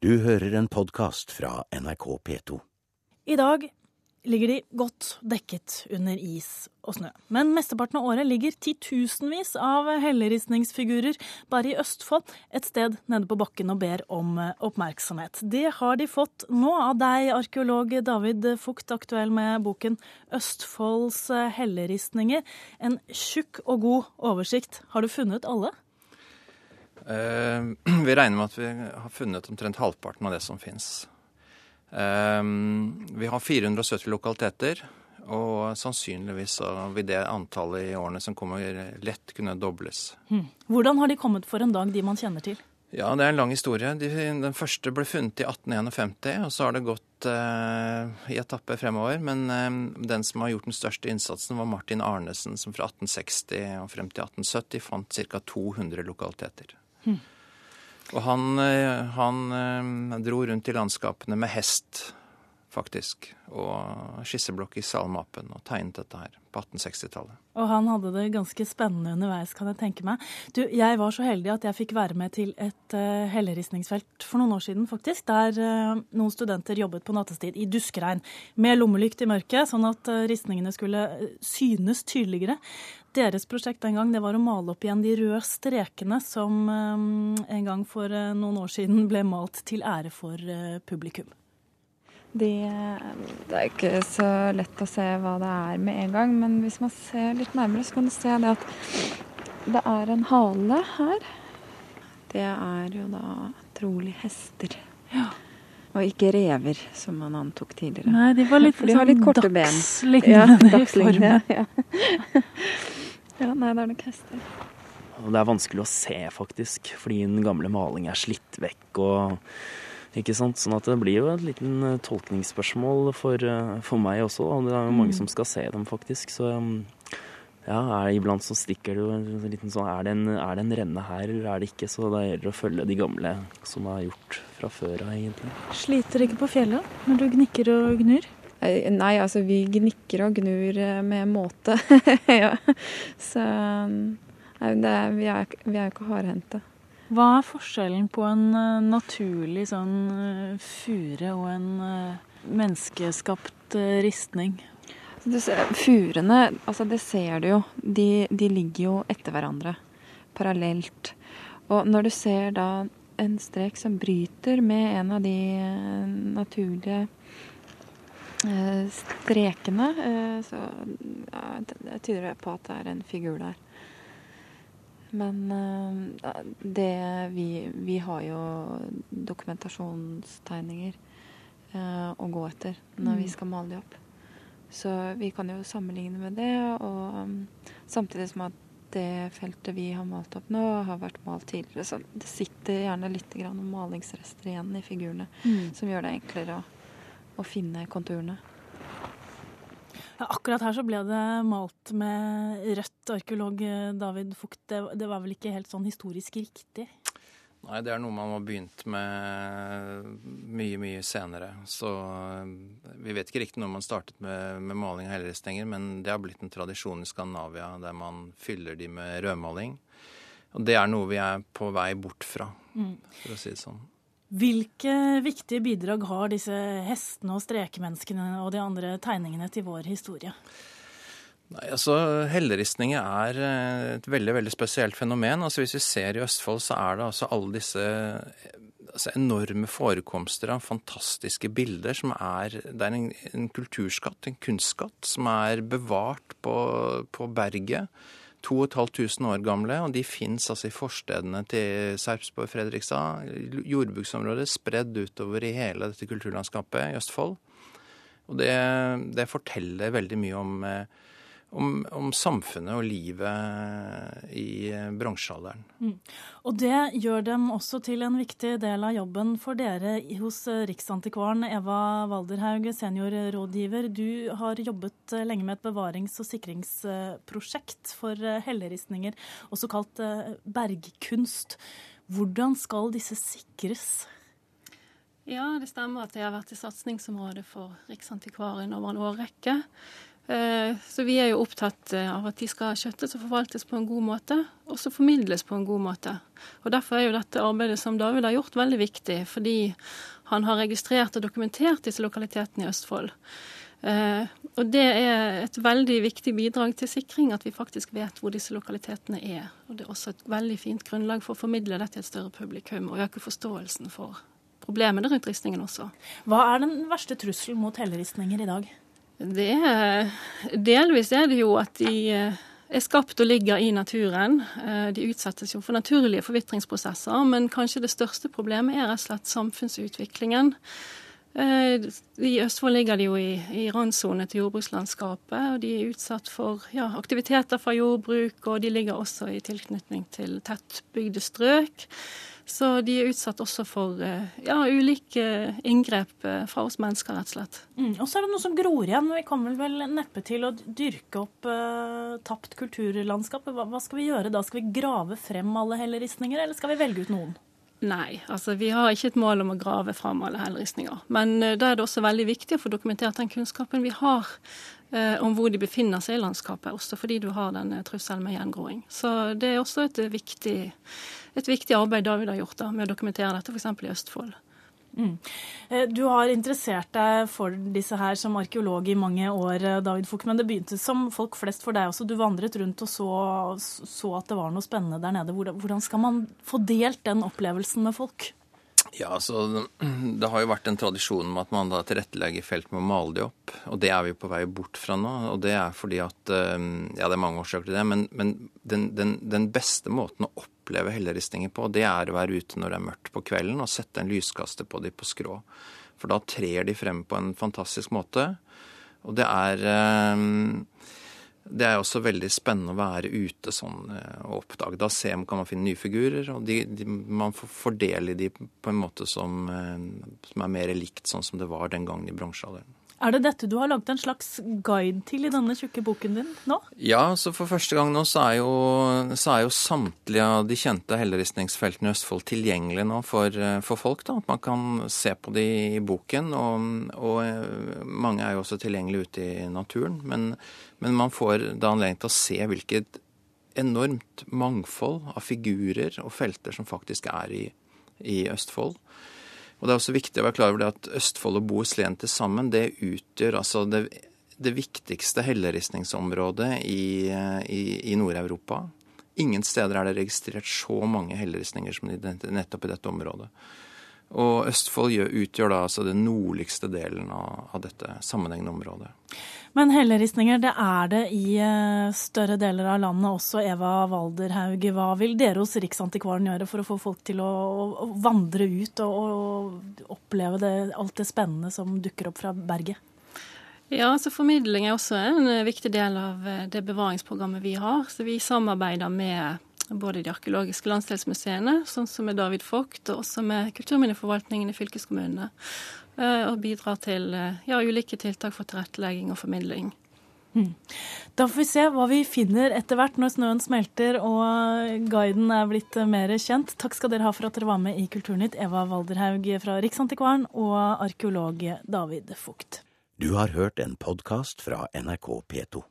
Du hører en podkast fra NRK P2. I dag ligger de godt dekket under is og snø. Men mesteparten av året ligger titusenvis av helleristningsfigurer bare i Østfold, et sted nede på bakken og ber om eh, oppmerksomhet. Det har de fått nå av deg, arkeolog David Fugt, aktuell med boken 'Østfolds helleristninger'. En tjukk og god oversikt. Har du funnet alle? Uh, vi regner med at vi har funnet omtrent halvparten av det som fins. Ehm, vi har 470 lokaliteter, og sannsynligvis vil det antallet i årene som kommer, lett kunne dobles. Hmm. Hvordan har de kommet for en dag, de man kjenner til? Ja, Det er en lang historie. den første ble funnet i 1851, og så har det gått eh, i etapper fremover. Men eh, den som har gjort den største innsatsen, var Martin Arnesen, som fra 1860 og frem til 1870 fant ca. 200 lokaliteter. Og han, eh, han eh, dro rundt i landskapene med hest, faktisk. Og skisseblokk i salmappen og tegnet dette her på 1860-tallet. Og han hadde det ganske spennende underveis, kan jeg tenke meg. Du, jeg var så heldig at jeg fikk være med til et uh, helleristningsfelt for noen år siden, faktisk. Der uh, noen studenter jobbet på nattestid i duskregn med lommelykt i mørket, sånn at uh, ristningene skulle synes tydeligere. Deres prosjekt den gang det var å male opp igjen de røde strekene som en gang for noen år siden ble malt til ære for publikum. De, det er ikke så lett å se hva det er med en gang, men hvis man ser litt nærmere, så kan du se det at det er en hale her. Det er jo da trolig hester. Ja. Og ikke rever, som man antok tidligere. Nei, de var litt, For de har litt korte ben. Ja, dagslignende. Ja, ja, nei, det er nok hester. Det er vanskelig å se, faktisk, fordi den gamle malingen er slitt vekk. og ikke sant? Sånn at det blir jo et liten eh, tolkningsspørsmål for, eh, for meg også. Da. Det er jo mange mm. som skal se dem, faktisk. Så um, ja, er, iblant så stikker det jo en liten sånn er det en, er det en renne her, eller er det ikke? Så det gjelder å følge de gamle som er gjort fra før av, egentlig. Sliter ikke på fjellet når du gnikker og gnur? Nei, altså vi gnikker og gnur eh, med måte. ja. Så nei, er, vi er jo ikke hardhendte. Hva er forskjellen på en uh, naturlig sånn uh, fure og en uh, menneskeskapt ristning? Furene, altså det ser du jo, de, de, ligger jo etter hverandre. Parallelt. Og når du ser da en strek som bryter med en av de naturlige strekene, så tyder det på at det er en figur der. Men uh, det vi, vi har jo dokumentasjonstegninger uh, å gå etter når mm. vi skal male de opp. Så vi kan jo sammenligne med det, og um, samtidig som at det feltet vi har malt opp nå, har vært malt tidligere. Så det sitter gjerne litt malingsrester igjen i figurene mm. som gjør det enklere å, å finne konturene. Ja, akkurat her så ble det malt med rødt, arkeolog David Fugt. Det, det, var vel ikke helt sånn historisk riktig? Nei, det er noe man har begynt med mye, mye senere. Så eh, vi vet ikke riktig når man startet med, med maling av helleristninger, men det har blitt en tradisjon i Skandinavia der man fyller de med rødmaling. Og det er noe vi er på vei bort fra, mm. for å si det sånn. Hvilke viktige bidrag har disse hestene og strekemenneskene og de andre tegningene til vår historie? Nei, altså Helleristninger er eh, et veldig veldig spesielt fenomen. Altså Hvis vi ser i Østfold, så er det altså alle disse altså enorme forekomster av fantastiske bilder som er Det er en, en kulturskatt, en kunstskatt, som er bevart på, på berget 2500 år gamle, og de fins altså i forstedene til Sarpsborg Fredrikstad. Jordbruksområdet spredd utover i hele dette kulturlandskapet i Østfold. Og det, det forteller veldig mye om eh, om, om, samfunnet og livet i bronsealderen. Mm. Og det gjør dem også til en viktig del av jobben for dere hos Riksantikvaren. Eva Walderhaug, seniorrådgiver. Du har jobbet lenge med et bevarings- og sikringsprosjekt for helleristninger, også kalt eh, bergkunst. Hvordan skal disse sikres? Ja, det stemmer at det har vært et satsingsområde for Riksantikvaren over en årrekke. Så vi er jo opptatt eh, av at de skal skjøttes og forvaltes på en god måte, og så formidles på en god måte. Og Derfor er jo dette arbeidet som David har gjort, veldig viktig, fordi han har registrert og dokumentert disse lokalitetene i Østfold. Eh, og det er et veldig viktig bidrag til sikring at vi faktisk vet hvor disse lokalitetene er. Og det er også et veldig fint grunnlag for å formidle det til et større publikum og øke forståelsen for problemene rundt ristningen også. Hva er den verste trusselen mot helleristninger i dag? Det delvis er det jo at de eh, er skapt og ligger i naturen. Eh, de utsettes jo for naturlige forvitringsprosesser, men kanskje det største problemet er rett og slett samfunnsutviklingen. Eh, I Østfold ligger de jo i, i randsone til jordbrukslandskapet, og de er utsatt for ja, aktiviteter fra jordbruk, og de ligger også i tilknytning til tettbygde strøk. Så de er utsatt også for eh, ja, ulike inngrep eh, fra oss mennesker, rett og slett. Mm. Og så er det noe som gror igjen. Vi kommer vel neppe til å dyrke opp uh, tapt kulturlandskap. Hva, hva, skal vi gjøre da? Skal vi grave frem alle helleristninger, eller skal vi velge ut noen? Nei, altså vi har ikke et mål om å grave fram alle helleristninger. Men uh, da er det også veldig viktig å få dokumentert den kunnskapen vi har uh, om hvor de befinner seg i landskapet, også fordi du har den trusselen med gjengroing. Så det er også et viktig et viktig arbeid David har gjort da, med å dokumentere dette, f.eks. i Østfold. Mm. Eh, du har interessert deg for disse her som arkeolog i mange år, eh, David Fuch. men det begynte som folk flest for deg også. Du vandret rundt og så, så at det var noe spennende der nede. Hvordan skal man få delt den opplevelsen med folk? Ja, altså, Det har jo vært en tradisjon med at man da tilrettelegger felt med å male de opp. Og det er vi på vei bort fra nå. Og det er fordi at eh, Ja, det er mange årsaker til det, men, men den, den, den, beste måten å oppleve helleristninger på, det er å være ute når det er mørkt på kvelden og sette en lyskaster på de på skrå. For da trer de frem på en fantastisk måte. Og det er um, det er også veldig spennende å være ute sånn eh, og oppdage. Da ser man, kan man finne nye figurer, og de, de, man får fordele de på en måte som, eh, som, er mer likt sånn som det var den gangen i bronsealderen. Er det dette du har laget en slags guide til i denne tjukke boken din nå? Ja, så for første gang nå så er jo, så er jo samtlige av de kjente helleristningsfeltene i Østfold tilgjengelige nå for, eh, for, folk. da, At man kan se på de i boken. Og, og mange er jo også tilgjengelige ute i naturen. Men, men man får da anledning til å se hvilket enormt mangfold av figurer og felter som faktisk er i, i Østfold. Og det er også viktig å være klar over det at Østfold og Bohuslän til sammen, det utgjør altså det, det viktigste helleristningsområdet i, i, i Nord-Europa. Ingen steder er det registrert så mange helleristninger som nettopp i dette området. Og Østfold utgjør da altså den nordligste delen av, av dette sammenhengende området. Men helleristninger, det er det i eh, større deler av landet også. Eva Walderhaug, hva vil dere hos Riksantikvaren gjøre for å få folk til å, vandre ut og oppleve det, alt det spennende som dukker opp fra berget? Ja, så Formidling er også en eh, viktig del av eh, det bevaringsprogrammet vi har. Så vi samarbeider med både de arkeologiske landsdelsmuseene, sånn som med David Vogt, og også med kulturminneforvaltningen i fylkeskommunene. Eh, og bidrar til eh, ja, ulike tiltak for tilrettelegging og formidling. Hmm. Da får vi se hva vi finner etter hvert når snøen smelter og guiden er blitt mer kjent. Takk skal dere ha for at dere var med i Kulturnytt, Eva Walderhaug fra Riksantikvaren og arkeolog David Fugt. Du har hørt en podkast fra NRK P2.